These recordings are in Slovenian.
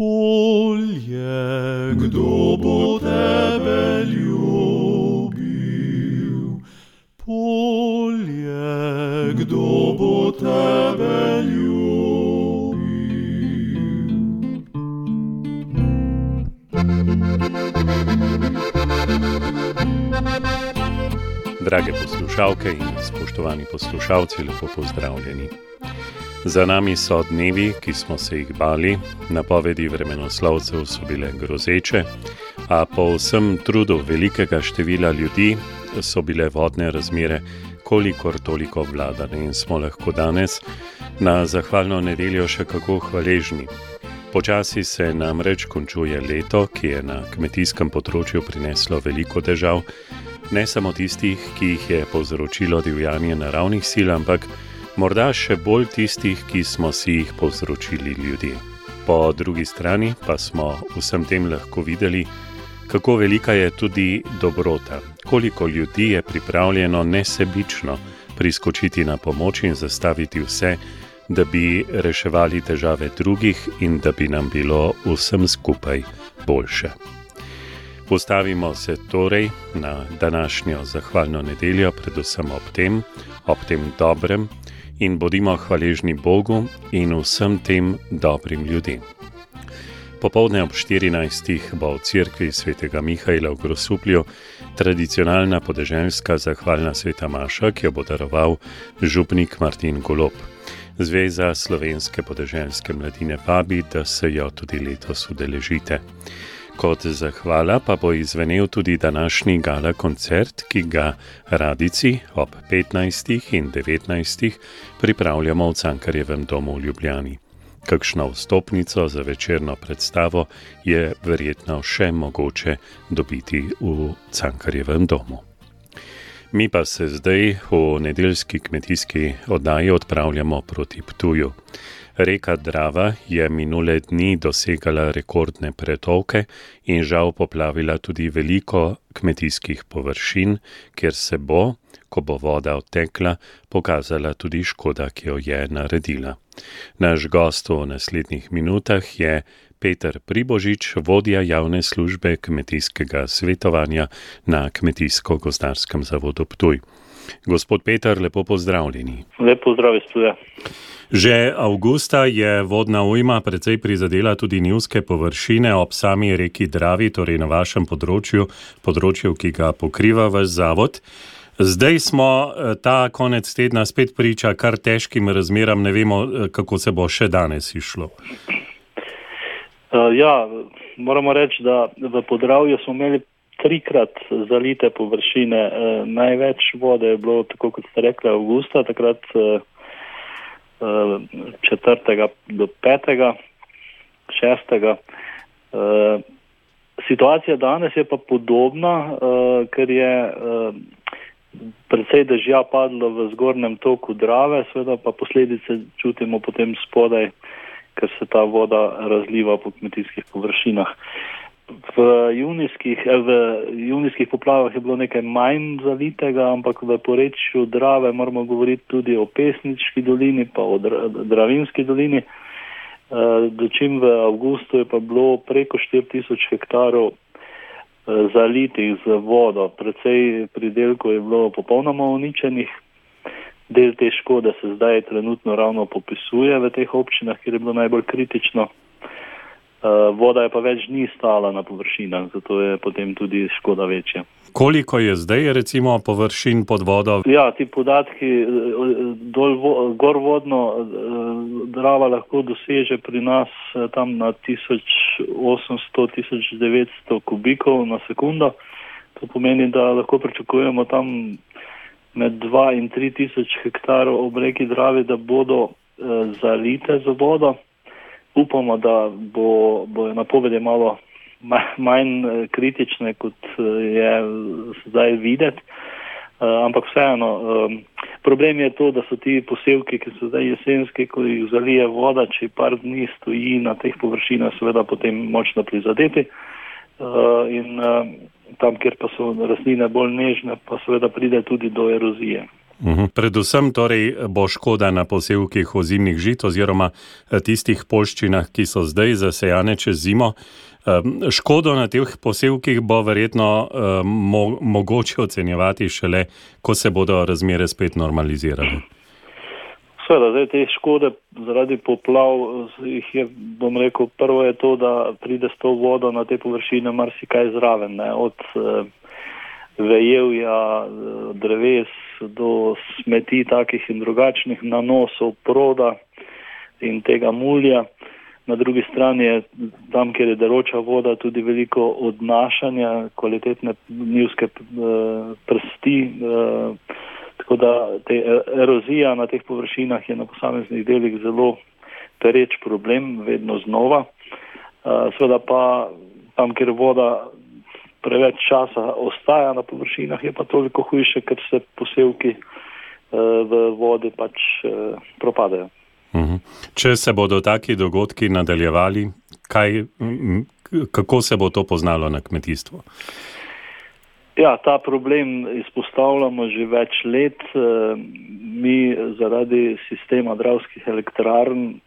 polje, kdo bo tebe ljubil? Polje, kdo bo tebe ljubil? Drage poslušalke in spoštovani poslušalci, lepo pozdravljeni. Za nami so dnevi, ki smo se jih bali, napovedi vremenoslovcev so bile grozeče, a po vsem trudu velikega števila ljudi so bile vodne razmere kolikor toliko vladane in smo lahko danes na zahvalno nedeljo še kako hvaležni. Počasi se namreč končuje leto, ki je na kmetijskem področju prineslo veliko težav, ne samo tistih, ki jih je povzročilo divjanje naravnih sil, ampak morda še bolj tistih, ki smo si jih povzročili ljudje. Po drugi strani pa smo vsem tem lahko videli, kako velika je tudi dobrota, koliko ljudi je pripravljeno nesebično priskočiti na pomoč in zastaviti vse, da bi reševali težave drugih in da bi nam bilo vsem skupaj boljše. Postavimo se torej na današnjo zahvalno nedeljo, predvsem ob tem, ob tem dobrem, in bodimo hvaležni Bogu in vsem tem dobrim ljudem. Popovdne ob 14. bo v cerkvi svetega Mihajla v Grosuplju tradicionalna podeželska zahvalna sveta Maša, ki jo bo daroval župnik Martin Golob. Zveza slovenske podeželske mladine vabi, da se jo tudi letos udeležite. Kot zahvala pa bo izvenel tudi današnji gala koncert, ki ga radici ob 15. in 19. pripravljamo v Cankarjevem domu v Ljubljani. Kakšno vstopnico za večerno predstavo je verjetno še mogoče dobiti v Cankarjevem domu. Mi pa se zdaj v nedeljski kmetijski oddaji odpravljamo proti Ptuju. Reka Drava je minule dni dosegala rekordne pretoke in žal poplavila tudi veliko kmetijskih površin, kjer se bo, ko bo voda odtekla, pokazala tudi škoda, ki jo je naredila. Naš gost v naslednjih minutah je Peter Pribožič, vodja javne službe kmetijskega svetovanja na Kmetijsko-gozdarskem zavodu Ptuj. Gospod Peter, lepo pozdravljeni. Lepo zdrav, stuja. Že avgusta je vodna ujma precej prizadela tudi nivske površine ob sami reki Dravi, torej na vašem področju, področju, ki ga pokriva vaš zavod. Zdaj smo eh, ta konec tedna spet priča kar težkim razmeram, ne vemo, eh, kako se bo še danes išlo. Uh, ja, moramo reči, da v podravju smo imeli trikrat zalite površine. Uh, največ vode je bilo, tako kot ste rekli, avgusta, takrat uh, četrtega do petega, šestega. Uh, situacija danes je pa podobna, uh, ker je uh, predvsej dežja padlo v zgornjem toku Drave, seveda pa posledice čutimo potem spodaj, ker se ta voda razliva po kmetijskih površinah. V junijskih, v junijskih poplavah je bilo nekaj manj zavitega, ampak v porečju Drave moramo govoriti tudi o Pesnički dolini, pa o Dravinski dolini. Dočim v avgustu je pa bilo preko 4000 hektarov zalitih z vodo. Predvsej pridelkov je bilo popolnoma uničenih. Del te škode se zdaj trenutno ravno popisuje v teh občinah, kjer je bilo najbolj kritično. Uh, voda je pa več dni stala na površinah, zato je potem tudi škoda večja. Koliko je zdaj recimo površin pod vodo? Ja, ti podatki eh, dol gor vodno eh, drava lahko doseže pri nas tam na 1800-1900 kubikov na sekundo. To pomeni, da lahko pričakujemo tam med 2 in 3 tisoč hektarov ob reki Dravi, da bodo zalite z vodo upamo, da bo, bo napovedi malo manj eh, kritične, kot eh, je zdaj videti. Uh, ampak vseeno, um, problem je to, da so ti posevki, ki so zdaj jesenski, ko jih zalije voda, če par dni stoji na teh površinah, seveda potem močno prizadeti. In tam, kjer pa so rastline bolj nežne, pa seveda pride tudi do erozije. Uhum. Predvsem torej bo škoda na posevkih ozimnih žit oziroma eh, tistih polščinah, ki so zdaj zasejane čez zimo. Škodo na teh posevkih bo verjetno mo mogoče ocenjevati šele, ko se bodo razmere spet normalizirale. Seveda, zdaj te škode zaradi poplav, jih je, bom rekel, prvo je to, da pride s to vodo na te površine marsikaj zraven, ne? od eh, vejevja, dreves do smeti takih in drugačnih nanosov, proda in tega mulja. Na drugi strani je tam, kjer je deroča voda, tudi veliko odnašanja kvalitetne njivske eh, prsti. Eh, tako da te eh, erozija na teh površinah je na posameznih delih zelo pereč problem, vedno znova. Sveda pa tam, kjer voda preveč časa ostaja na površinah, je pa toliko hujše, ker se posevki v vodi pač propadajo. Mhm. Če se bodo taki dogodki nadaljevali, kaj, kako se bo to poznalo na kmetijstvu? Ja, ta problem izpostavljamo že več let. Eh, mi zaradi sistema dravskih elektrarn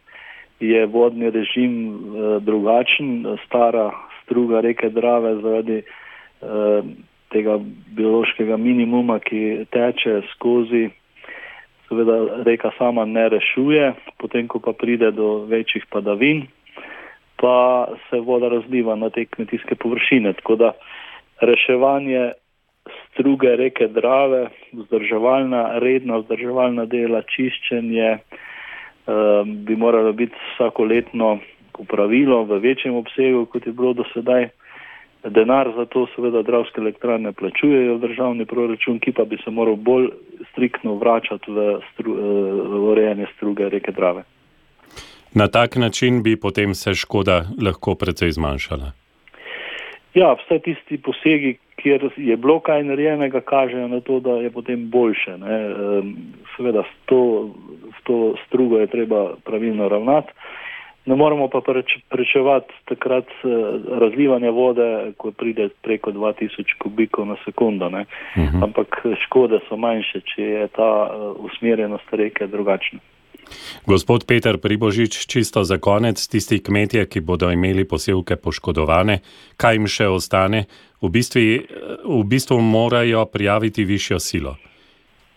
je vodni režim eh, drugačen. Stara struga reke Drave zaradi eh, tega biološkega minimuma, ki teče skozi seveda reka sama ne rešuje, potem ko pa pride do večjih padavin, pa se voda razliva na te kmetijske površine. Tako da reševanje struge reke Drave, vzdrževalna, redna vzdrževalna dela, čiščenje um, bi moralo biti vsakoletno upravilo v večjem obsegu, kot je bilo do sedaj. Denar za to seveda dravske elektrane plačujejo v državni proračun, ki pa bi se moral bolj striktno vračati v, stru, eh, v urejanje struge reke Drave. Na tak način bi potem se škoda lahko precej zmanjšala. Ja, vse tisti posegi, kjer je bilo kaj narejenega, kažejo na to, da je potem boljše. Ne. Seveda s to, s to strugo je treba pravilno ravnati. Ne moramo pa prečevati takrat eh, razlivanja vode, ko pride preko 2000 kubikov na sekundo, uh mhm. -huh. ampak škode so manjše, če je ta eh, usmerjenost reke drugačna. Gospod Peter Pribožič, čisto za konec, tisti kmetje, ki bodo imeli posevke poškodovane, kaj jim še ostane, v bistvu, eh, v bistvu morajo prijaviti višjo silo.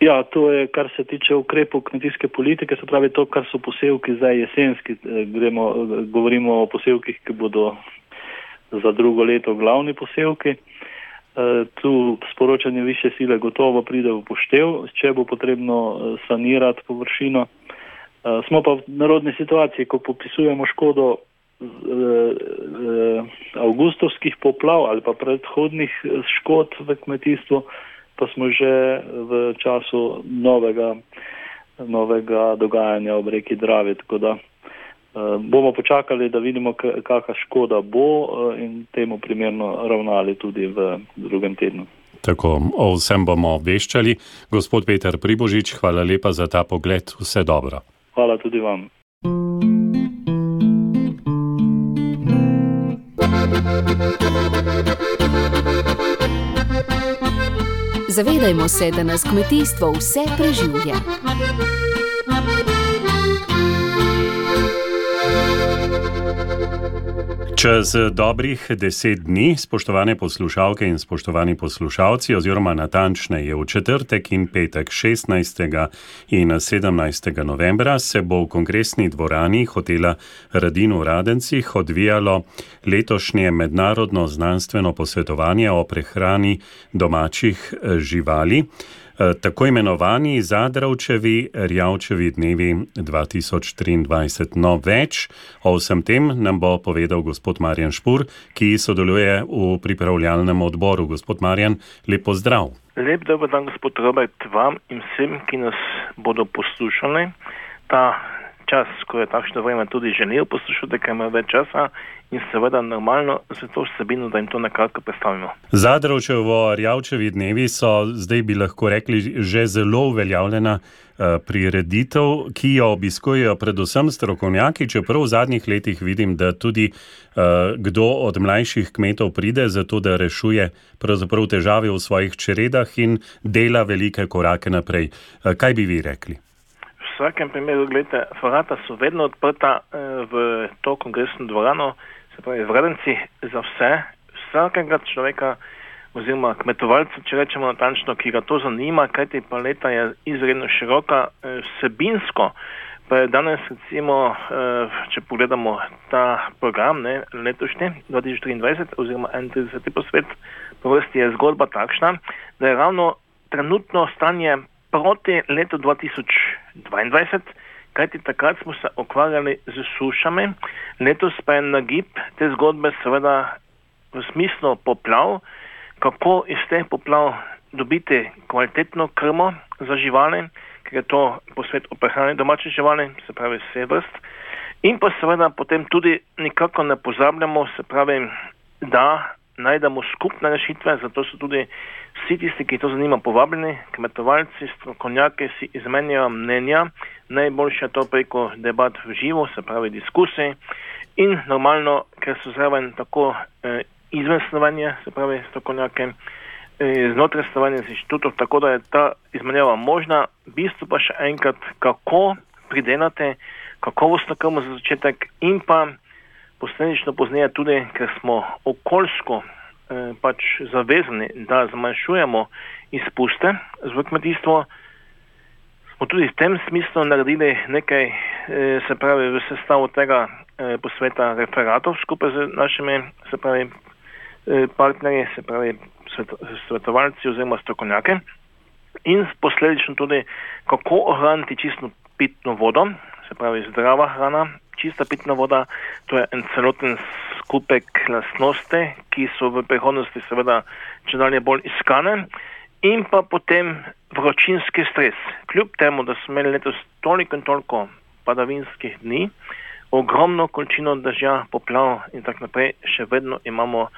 Ja, to je, kar se tiče ukrepov kmetijske politike, se pravi to, kar so posevki zdaj jesenski. Eh, gremo, eh, govorimo o posevkih, ki bodo za drugo leto glavni posevki. Eh, tu sporočanje više sile gotovo pride v poštev, če bo potrebno sanirati površino. Smo pa v narodni situaciji, ko popisujemo škodo avgustovskih poplav ali pa predhodnih škod v kmetijstvu pa smo že v času novega, novega dogajanja ob reki Dravi. Tako da uh, bomo počakali, da vidimo, kakšna škoda bo uh, in temu primerno ravnali tudi v drugem tednu. Tako, o vsem bomo obveščali. Gospod Peter Pribožič, hvala lepa za ta pogled. Vse dobro. Hvala tudi vam. Zavedajmo se, da nas kmetijstvo vse preživlja. Čez dobrih deset dni, spoštovane poslušalke in spoštovani poslušalci, oziroma natančneje v četrtek in petek 16. in 17. novembra, se bo v kongresni dvorani hotela Radin v Radencih odvijalo letošnje mednarodno znanstveno posvetovanje o prehrani domačih živali. Tako imenovani Zadravčevi Rjavčevi dnevi 2023. No, več o vsem tem nam bo povedal gospod Marjan Špur, ki sodeluje v pripravljalnem odboru. Gospod Marjan, lepo zdrav. Lep dober dan, gospod Robert, vam in vsem, ki nas bodo poslušali. Ta čas, ko je takšno vreme, tudi želijo poslušati, ker imajo več časa in seveda normalno za to vsebino, da jim to nekako predstavimo. Zadrovčevo Rjavčevi dnevi so zdaj bi lahko rekli že zelo uveljavljena uh, prireditev, ki jo obiskujejo predvsem strokovnjaki, čeprav v zadnjih letih vidim, da tudi uh, kdo od mlajših kmetov pride za to, da rešuje težave v svojih čredah in dela velike korake naprej. Uh, kaj bi vi rekli? Vsakem primeru, gledajte, vrata so vedno odprta v to kongresno dvorano se pravi, vredenci za vse, vsakega človeka oziroma kmetovalca, če rečemo natančno, ki ga to zanima, kajti paleta je izredno široka, eh, vsebinsko. Pa je danes, recimo, eh, če pogledamo ta program, ne, letošnji 2023 oziroma 31. posvet, po vrsti je zgodba takšna, da je ravno trenutno stanje proti letu 2022 kajti takrat smo se ukvarjali z sušami, letos pa je nagib te zgodbe seveda v smislu poplav, kako iz teh poplav dobiti kvalitetno krmo za živali, ker je to posvet o prehrani domače živali, se pravi vse vrst. In pa seveda potem tudi nikako ne pozabljamo, se pravi, da najdemo skupne rešitve, zato so tudi vsi tisti, ki to zanima, povabljeni, kmetovalci, strokovnjaki si izmenjajo mnenja, najboljše je to preko debat v živo, se pravi diskusij. In normalno, ker so zraven tako eh, izven slovanja, se pravi strokovnjake, eh, znotraj slovanja z inštitutov, tako da je ta izmenjava možna, bistvo pa še enkrat, kako pridelate kakovostno krmo za začetek in pa posledično pozneje tudi, ker smo okoljsko eh, pač zavezani, da zmanjšujemo izpuste v kmetijstvu, smo tudi v tem smislu naredili nekaj, eh, se pravi, v sestavu tega eh, posveta referatov skupaj z našimi, se pravi, eh, partnerji, se pravi, svet, svetovalci oziroma strokovnjake in posledično tudi, kako ohraniti čisto pitno vodo, se pravi, zdrava hrana, čista pitna voda, to je en celoten skupek lastnosti, ki so v prihodnosti seveda če dalje bolj iskane. In pa potem vročinski stres. Kljub temu, da smo imeli letos toliko in toliko padavinskih dni, ogromno količino držja, poplav in tako naprej, še vedno imamo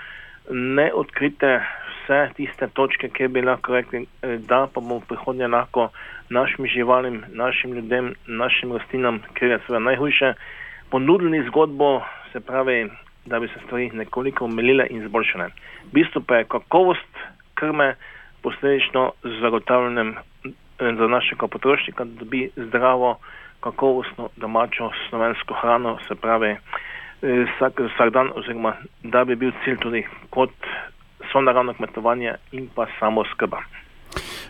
neodkrite vse tiste točke, kjer bi lahko rekli, eh, da pa bomo v prihodnje lahko našim živalim, našim ljudem, našim rastlinam, ker je seveda najhujše, ponudili zgodbo, se pravi, da bi se stvari nekoliko umelile in izboljšale. Bistvo pa je kakovost krme, posledično z zagotavljanjem eh, za našega potrošnika, da dobi zdravo, kakovostno domačo slovensko hrano, se pravi, eh, vsak, vsak dan, oziroma da bi bil cilj tudi kot so naravno kmetovanje in pa samo skrba.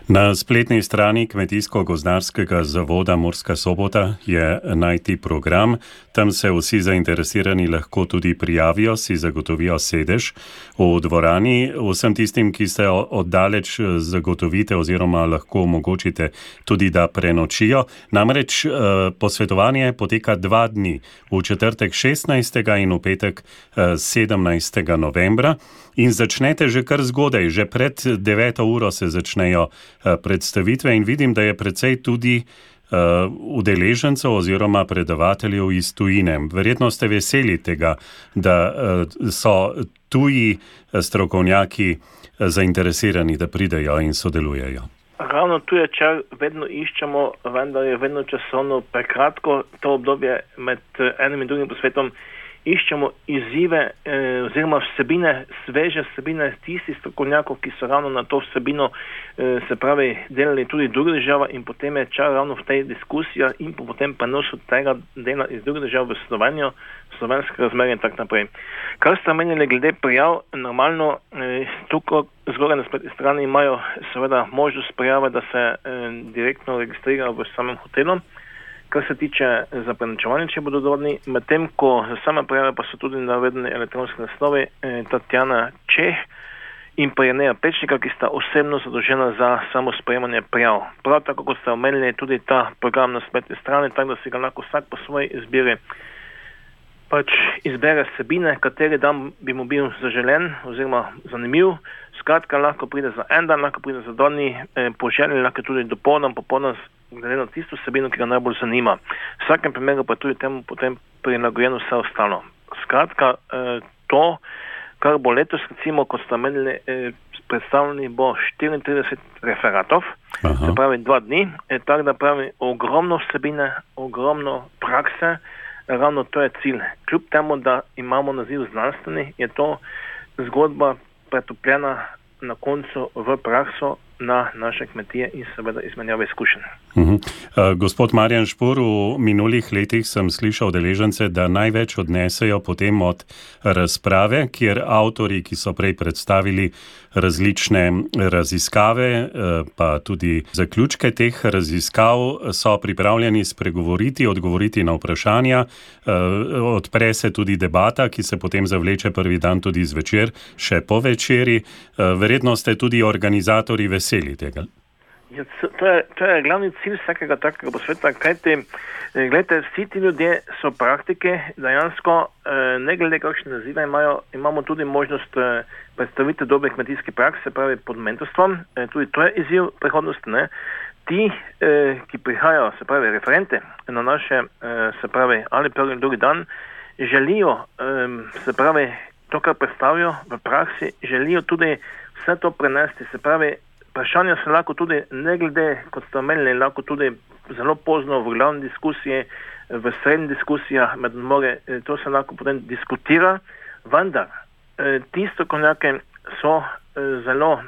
Na spletni strani Kmetijsko-gozdarskega zavoda Morska sobota je najti program. Tam se vsi zainteresirani lahko tudi prijavijo, si zagotovijo sedež v dvorani. Vsem tistim, ki ste oddaleč, zagotovite oziroma lahko omogočite tudi, da prenočijo. Namreč eh, posvetovanje poteka dva dni, v četrtek 16. in v petek 17. Eh, novembra. In začnete že kar zgodaj, že pred 9. uro se začnejo uh, predstavitve, in vidim, da je precej tudi uh, udeležencev oziroma predavateljev iz tujine. Verjetno ste veseli tega, da uh, so tuji strokovnjaki zainteresirani, da pridejo in sodelujejo. Ravno tu je čar, vedno iščemo, vendar je vedno časovno prekratko to obdobje med enim in drugim posvetom iščemo izzive eh, oziroma vsebine, sveže vsebine tistih strokovnjakov, ki so ravno na to vsebino, eh, se pravi, delali tudi druge države in potem je čar ravno v tej diskusiji in potem prenosu tega dela iz druge države v Slovenijo, slovenske razmere in tako naprej. Kar ste menili glede prijav, normalno eh, tukaj zgoraj na spletni strani imajo seveda možnost prijave, da se eh, direktno registrirajo v samem hotelu kar se tiče za prenačevanje, če bodo dovoljni, medtem ko za same prijave pa so tudi navedeni elektronski naslovi eh, Tatjana Čeh in pa Janeja Pečnika, ki sta osebno zadolžena za samo sprejemanje prijav. Prav tako, kot ste omenili, tudi ta program na spletni strani, tako da si ga lahko vsak po svoji izbiri pač izbere sebine, kateri dan bi mu bil zaželen oziroma zanimiv. Skratka, lahko pride za en dan, lahko pride za doni, eh, poželjen, lahko tudi dopolnjen, popolnjen glede na tisto vsebino, ki ga najbolj zanima. V vsakem primeru pa tudi temu potem prilagojeno vse ostalo. Skratka, eh, to, kar bo letos, recimo, kot ste menili, eh, predstavljeni, bo 34 referatov, Aha. se pravi dva dni, eh, tako da pravi ogromno vsebine, ogromno prakse, ravno to je cilj. Kljub temu, da imamo naziv znanstveni, je to zgodba pretopljena na koncu v prakso na naše kmetije in seveda izmenjave izkušenj. Uh -huh. uh, gospod Marjan Špor, v minulih letih sem slišal deležence, da največ odnesejo potem od razprave, kjer avtori, ki so prej predstavili različne raziskave, uh, pa tudi zaključke teh raziskav, so pripravljeni spregovoriti, odgovoriti na vprašanja. Uh, odpre se tudi debata, ki se potem zavleče prvi dan tudi zvečer, še po večeri. Uh, verjetno ste tudi organizatori veseli tega. Ja, to, je, to je glavni cilj vsakega takega posveta, kajti eh, gledajte, vsi ti ljudje so praktike, dejansko eh, ne glede kakšne nazive imajo, imamo tudi možnost eh, predstaviti dobre kmetijske prakse, pravi pod mentorstvom, tudi to je izziv prihodnosti. Ne? Ti, ki prihajajo, se pravi referente na naše, se pravi ali prvi ali drugi dan, želijo, se pravi to, kar predstavijo v praksi, želijo tudi vse to prenesti, se pravi Vprašanja se lahko tudi, ne glede, kot ste omenili, lahko tudi zelo pozno v glavni diskusiji, v srednji diskusijah med more, eh, to se lahko potem diskutira, vendar eh, tisto konjake so eh, zelo,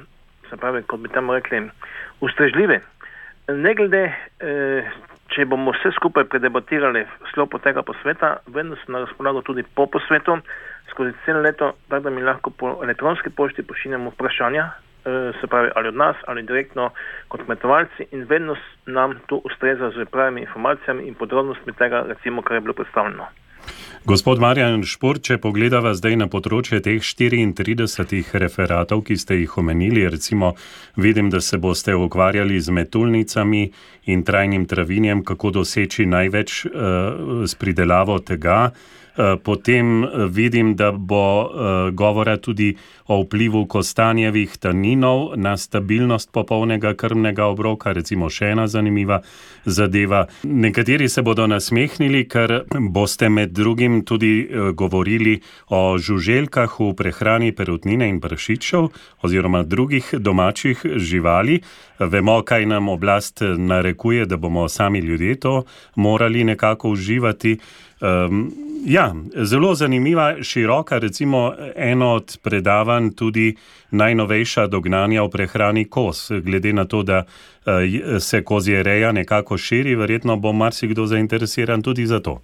se pravi, kot bi tam rekli, ustrežljive. Ne glede, če bomo vse skupaj predebatirali v sklopu tega posveta, vedno so na razpolago tudi po posvetu, skozi celo leto, tako da mi lahko po elektronski pošti pošiljamo vprašanja, se pravi ali od nas ali direktno kot kmetovalci in vedno nam to ustreza z pravimi informacijami in podrobnostmi tega, recimo, kar je bilo predstavljeno. Gospod Marjan Šport, če pogledava zdaj na področje teh 34 referatov, ki ste jih omenili, recimo vidim, da se boste ukvarjali z metulnicami in trajnim travinjem, kako doseči največ uh, s pridelavo tega. Eh, potem eh, vidim, da bo eh, govora tudi o vplivu kostanjevih taninov na stabilnost popolnega krmnega obroka, recimo še ena zanimiva zadeva. Nekateri se bodo nasmehnili, ker boste med drugim tudi govorili o žuželkah v prehrani perutnine in prašičev oziroma drugih domačih živali. Vemo, kaj nam oblast narekuje, da bomo sami ljudje to morali nekako uživati. Um, ja, zelo zanimiva, široka, recimo eno od predavanj, tudi najnovejša dognanja o prehrani kos. Glede na to, da uh, se kozje reja nekako širi, verjetno bo marsikdo zainteresiran tudi za to.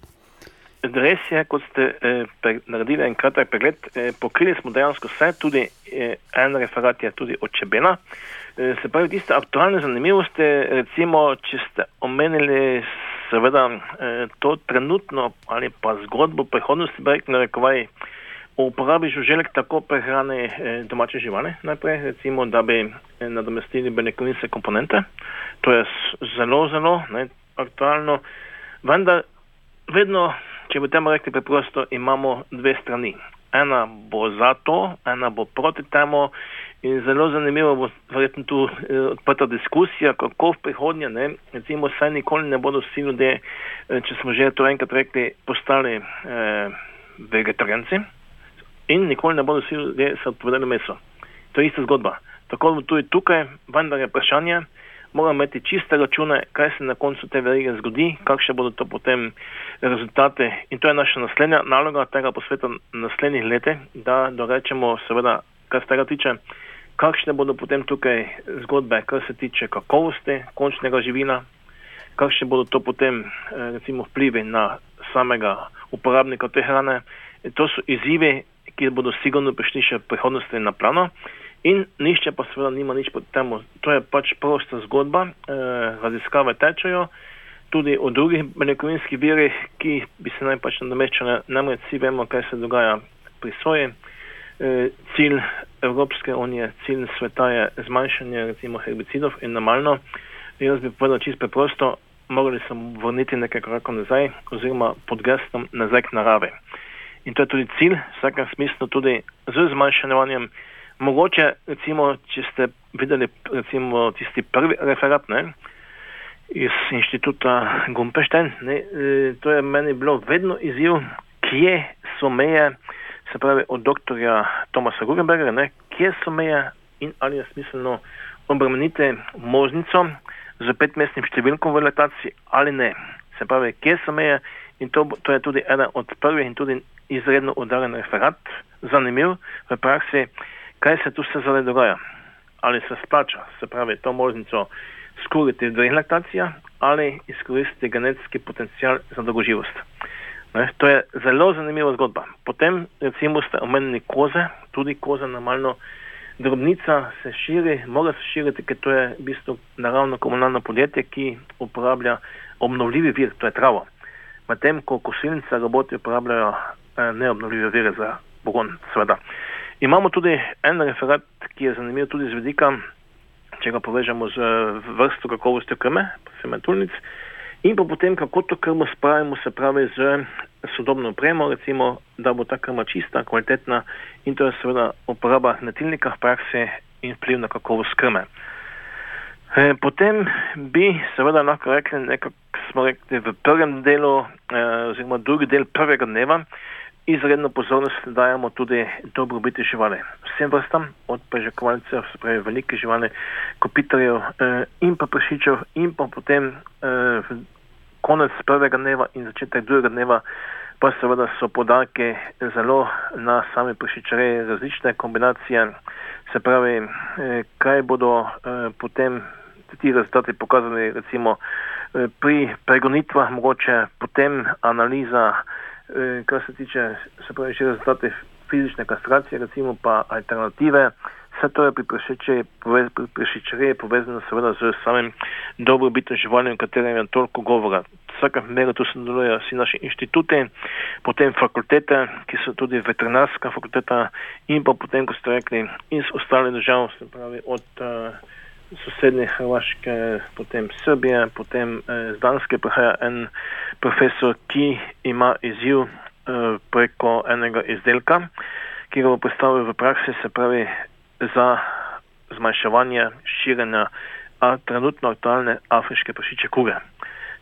Res je, kot ste eh, naredili en kratek pregled, eh, pokrili smo dejansko vse, tudi eh, en referat je tudi od Čebena. Eh, se pravi, tiste aktualne zanimivosti, recimo, če ste omenili seveda eh, to trenutno ali pa zgodbo prihodnosti, brek na rekovaj, uporabi žuželk tako prehrane eh, domače živali, najprej recimo, da bi eh, nadomestili beljakovinske komponente. To je zelo, zelo ne, aktualno. Vendar vedno, če bi temu rekli preprosto, imamo dve strani. Ena bo za to, ena bo proti temu. In zelo zanimivo bo verjetno tu eh, odprta diskusija, kako v prihodnje, ne, recimo, saj nikoli ne bodo vsi ljudje, eh, če smo že to enkrat rekli, postali eh, vegetarijanci in nikoli ne bodo vsi ljudje se odpovedali meso. To je ista zgodba. Tako bo tudi tukaj, vendar je vprašanje, moramo imeti čiste račune, kaj se na koncu te verige zgodi, kakšne bodo to potem rezultate. In to je naša naslednja naloga tega posveta naslednjih letih, da dorečemo seveda, kar se tega tiče kakšne bodo potem tukaj zgodbe, kar se tiče kakovosti končnega živina, kakšne bodo to potem eh, recimo vplivi na samega uporabnika te hrane. To so izzivi, ki bodo sigurno prišli še v prihodnosti na plano. In nišče pa seveda nima nič pod temu. To je pač prosta zgodba, eh, raziskave tečejo, tudi o drugih beljakovinskih virih, ki bi se naj pač nadomeščale. Namreč vsi vemo, kaj se dogaja pri soji. Eh, cilj Evropske unije, cilj sveta je zmanjšanje recimo herbicidov in normalno. Jaz bi povedal čisto preprosto, morali smo vrniti nekaj korakov nazaj oziroma pod gestom nazaj k naravi. In to je tudi cilj, v vsakem smislu tudi z zmanjšanjem. Mogoče, recimo, če ste videli recimo tisti prvi referat, ne, iz inštituta Gumpešten. Ne, to je meni bilo vedno izziv, kje so meje, se pravi od doktorja Tomasa Guggenberga, ne, kje so meje in ali je smiselno obremeniti možnico z petmestnim številkom v letaciji ali ne. Se pravi, kje so meje in to, to je tudi eden od prvih in tudi izredno udaren referat, zanimiv v praksi, kaj se tu se zdaj dogaja. Ali se splača, se pravi, to možnico skuriti v dveh laktacijah ali izkoristiti genetski potencial za dolgoživost. Ne, to je zelo zanimiva zgodba. Potem, recimo, ste omenili koze, tudi koze normalno. Drobnica se širi, mora se širiti, ker to je v bistvu naravno komunalno podjetje, ki uporablja obnovljivi vir, to je travo. Medtem ko kosilnice roboti uporabljajo eh, neobnovljive vire za pogon, seveda. Imamo tudi en referat, ki je zanimiv tudi z vidika, če ga povežemo z vrsto kakovosti krme, posebej tulnic, in pa potem, kako to krmo spravimo, se pravi, z sodobno opremo, recimo, da bo ta krma čista, kvalitetna in to je seveda uporaba netilnika v praksi in vpliv na kakovost krme. E, potem bi seveda lahko rekli, nekako smo rekli v prvem delu, e, oziroma drugi del prvega dneva, izredno pozornost dajemo tudi dobrobiti živali. Vsem vrstam, od prežakovalcev, se pravi velike živali, kopitarjev eh, in pa prašičev in pa potem eh, konec prvega dneva in začetek drugega dneva pa seveda so podarke zelo na sami prašičareji različne kombinacije, se pravi, eh, kaj bodo eh, potem ti rezultati pokazali recimo eh, pri pregonitvah, mogoče potem analiza Eh, kar se tiče, se pravi, še rezultate fizične kastracije, recimo pa alternative. Vse to je pri prešičereji povezano seveda z samim dobrobitnim živalim, o katerem je toliko govora. Vsakem primeru tu sodelujejo vsi naši inštituti, potem fakultete, ki so tudi veterinarska fakulteta in pa potem, ko ste rekli, iz ostalih držav, se pravi od uh, sosednje Hrvaške, potem Srbije, potem eh, z Danske prihaja en profesor, ki ima izziv eh, preko enega izdelka, ki ga bo postavil v praksi, se pravi za zmanjševanje širjenja trenutno aktualne afriške prašiče kuge.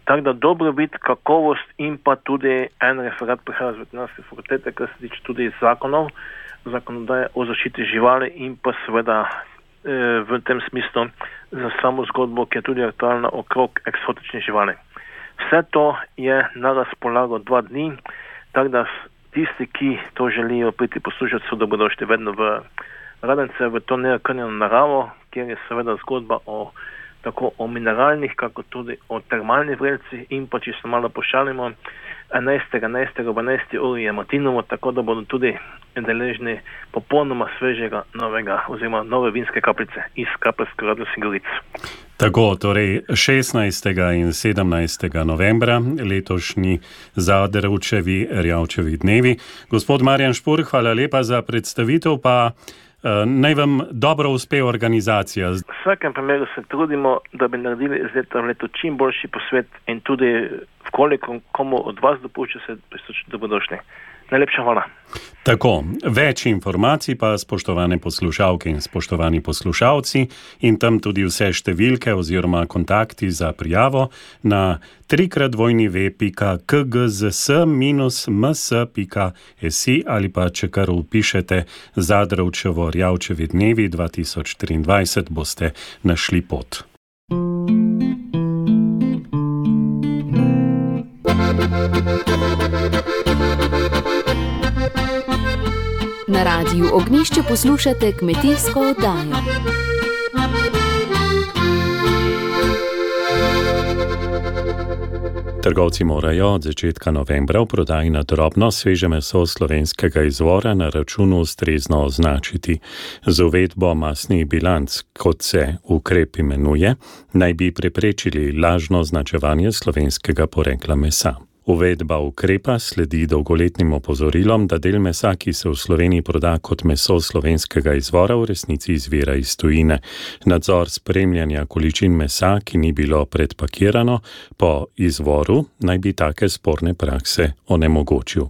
Tako da dobrobit, kakovost in pa tudi en referat prihaja z veterinarske fakultete, kar se tiče tudi zakonov, zakonodaje o zaščiti živali in pa seveda v tem smislu za samo zgodbo, ki je tudi aktualna okrog eksotičnih živali. Vse to je na razpolago dva dni, tako da tisti, ki to želijo priti poslušati, so dobrodošli vedno v Radence, v to neokrnjeno naravo, kjer je seveda zgodba o tako o mineralnih, kako tudi o termalnih vrelcih in pa če se malo pošalimo, 11. 11. v 11. uri je Matinovo, tako da bodo tudi deležni popolnoma svežega novega oziroma nove vinske kapljice iz kapljske radnosti Goric. Tako, torej 16. in 17. novembra letošnji Zaderovčevi Rjavčevi dnevi. Gospod Marjan Špur, hvala lepa za predstavitev, pa naj vam dobro uspe organizacija. V vsakem primeru se trudimo, da bi naredili iz leta v leto čim boljši posvet in tudi koliko komu od vas dopušča da bodo šli. Najlepša hvala. Tako, več informacij pa, spoštovane poslušalke in spoštovani poslušalci, in tam tudi vse številke oziroma kontakti za prijavo na trikrat vojni v.kgzs-ms.si ali pa če kar upišete Zadravčevo Rjavčevi dnevi 2023, boste našli pot. Na radiju Ognišče poslušate kmetijsko oddajo. Trgovci morajo od začetka novembra v prodaji na drobno sveže meso slovenskega izvora na računu ustrezno označiti. Z uvedbo masnih bilanc, kot se ukrep imenuje, naj bi preprečili lažno označevanje slovenskega porekla mesa. Uvedba ukrepa sledi dolgoletnim opozorilom, da del mesa, ki se v Sloveniji proda kot meso slovenskega izvora, v resnici izvira iz tujine. Nadzor spremljanja količin mesa, ki ni bilo predpakirano po izvoru, naj bi take sporne prakse onemogočil.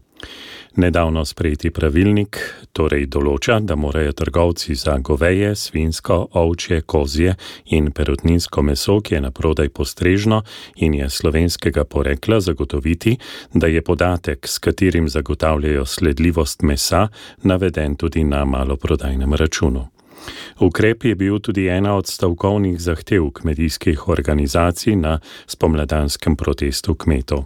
Nedavno sprejeti pravilnik torej določa, da morajo trgovci za goveje, svinsko, ovčje, kozje in perutninsko meso, ki je na prodaj postrežno in je slovenskega porekla, zagotoviti, da je podatek, s katerim zagotavljajo sledljivost mesa, naveden tudi na maloprodajnem računu. Ukrep je bil tudi ena od stavkovnih zahtev kmetijskih organizacij na spomladanskem protestu kmetov.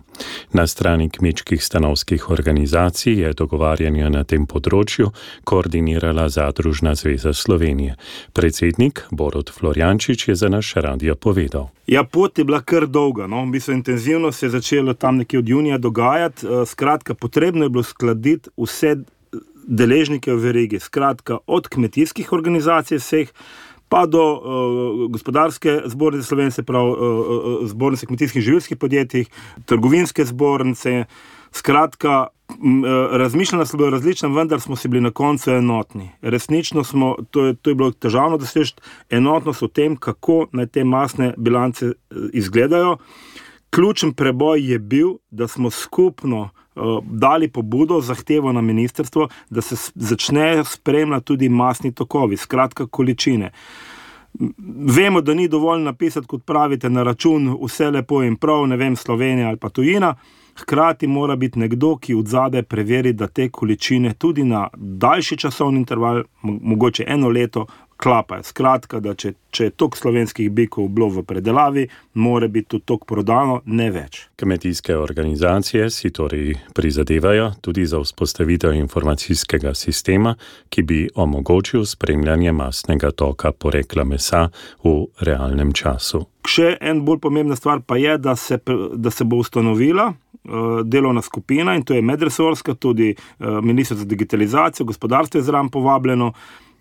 Na strani kmečkih stanovskih organizacij je dogovarjanje na tem področju koordinirala Zadružna zveza Slovenije. Predsednik Borod Florjančič je za naš radio povedal. Ja, pot je bila kar dolga, no? v bistvu intenzivno se je začelo tam nekje od junija dogajati. Eh, skratka, potrebno je bilo skladiti vse deležnike v verigi, skratka od kmetijskih organizacij vseh. Pa do uh, gospodarske zbornice Slovenije, pravi uh, uh, zbornice kmetijskih življenjskih podjetij, trgovinske zbornice. Skratka, razmišljanja so bila različna, vendar smo si bili na koncu enotni. Resnično smo, to je, to je bilo težavno doseči enotnost o tem, kako naj te masne bilance izgledajo. Ključen preboj je bil, da smo skupno Eh, dali pobudo, zahtevo na ministrstvo, da se začnejo spremljati tudi masni tokovi, skratka količine. Vemo, da ni dovolj napisati, kot pravite, na račun vse lepo in prav, ne vem, Slovenija ali pa tujina. Hkrati mora biti nekdo, ki od zadaj preveri, da te količine tudi na daljši časovni interval, mogoče eno leto, klapajo. Skratka, da če, če je tok slovenskih bikov bilo v predelavi, mora biti tudi tok prodano, ne več. Kmetijske organizacije si torej prizadevajo tudi za vzpostavitev informacijskega sistema, ki bi omogočil spremljanje masnega toka porekla mesa v realnem času. Še en bolj pomembna stvar pa je, da se, da se bo ustanovila uh, delovna skupina in to je medresorska, tudi uh, ministrstvo za digitalizacijo, gospodarstvo je zraven povabljeno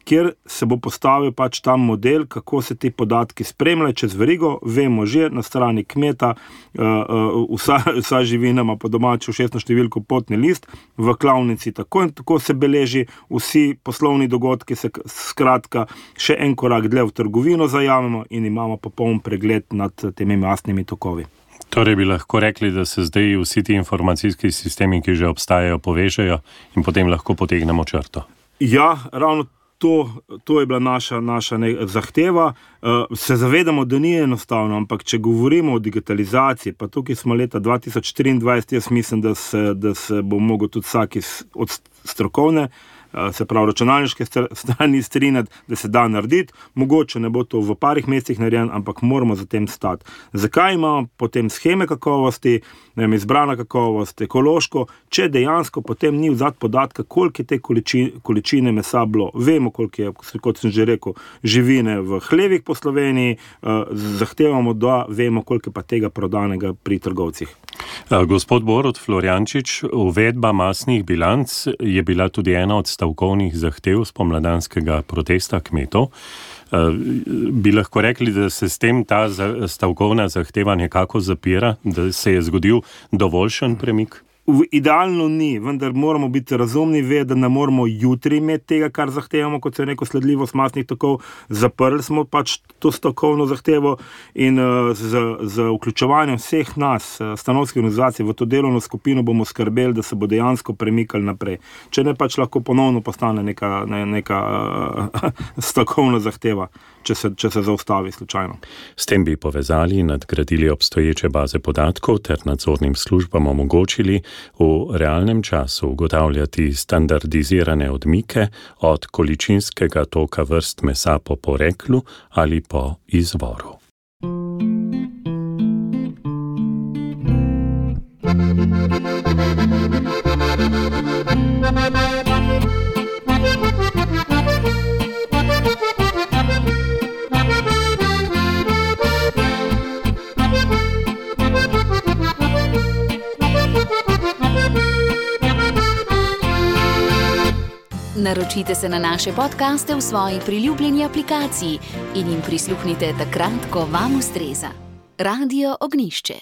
kjer se bo postavil pač ta model, kako se ti podatki spremljajo čez verigo. Vemo že na strani kmeta, uh, uh, vsa, vsa živina ima po domaču šestno številko potni list, v klavnici tako in tako se beleži, vsi poslovni dogodki se skratka še en korak dlje v trgovino zajamemo in imamo popoln pregled nad temi mastnimi tokovi. Torej bi lahko rekli, da se zdaj vsi ti informacijski sistemi, ki že obstajajo, povežejo in potem lahko potegnemo črto. Ja, ravno to, to je bila naša, naša zahteva. Uh, se zavedamo, da ni enostavno, ampak če govorimo o digitalizaciji, pa tukaj smo leta 2024, jaz mislim, da se, da se bo mogel tudi vsak od strokovne Eh, se pravi, računalniške strani strinjati, da se da narediti. Mogoče ne bo to v parih mesecih narejen, ampak moramo za tem stati. Zakaj imamo potem scheme kakovosti, vem, izbrana kakovost, ekološko, če dejansko potem ni vzad podatka, koliko je te količine, količine mesa bilo. Vemo, koliko je, kot sem že rekel, živine v hlevih po Sloveniji, eh, zahtevamo, da vemo, koliko je pa tega prodanega pri trgovcih. Gospod Borod Florjančič, uvedba masnih bilanc je bila tudi ena od stavkovnih zahtev spomladanskega protesta kmetov. Bi lahko rekli, da se s tem ta stavkovna zahteva nekako zapira, da se je zgodil dovoljšen premik? Idealno ni, vendar moramo biti razumni, ve, da ne moramo jutri imeti tega, kar zahtevamo, kot se neko sledljivost masnih tokov. Zaprli smo pač to stokovno zahtevo in uh, z, z vključevanjem vseh nas, uh, stanovskih organizacij, v to delovno skupino bomo skrbeli, da se bo dejansko premikali naprej. Če ne pač lahko ponovno postane neka, ne, neka uh, stokovna zahteva če se, če se zaustavi slučajno. S tem bi povezali in nadgradili obstoječe baze podatkov ter nadzornim službam omogočili v realnem času ugotavljati standardizirane odmike od količinskega toka vrst mesa po poreklu ali po izvoru. Naročite se na naše podkaste v svoji priljubljeni aplikaciji in jim prisluhnite takrat, ko vam ustreza. Radio Ognišče.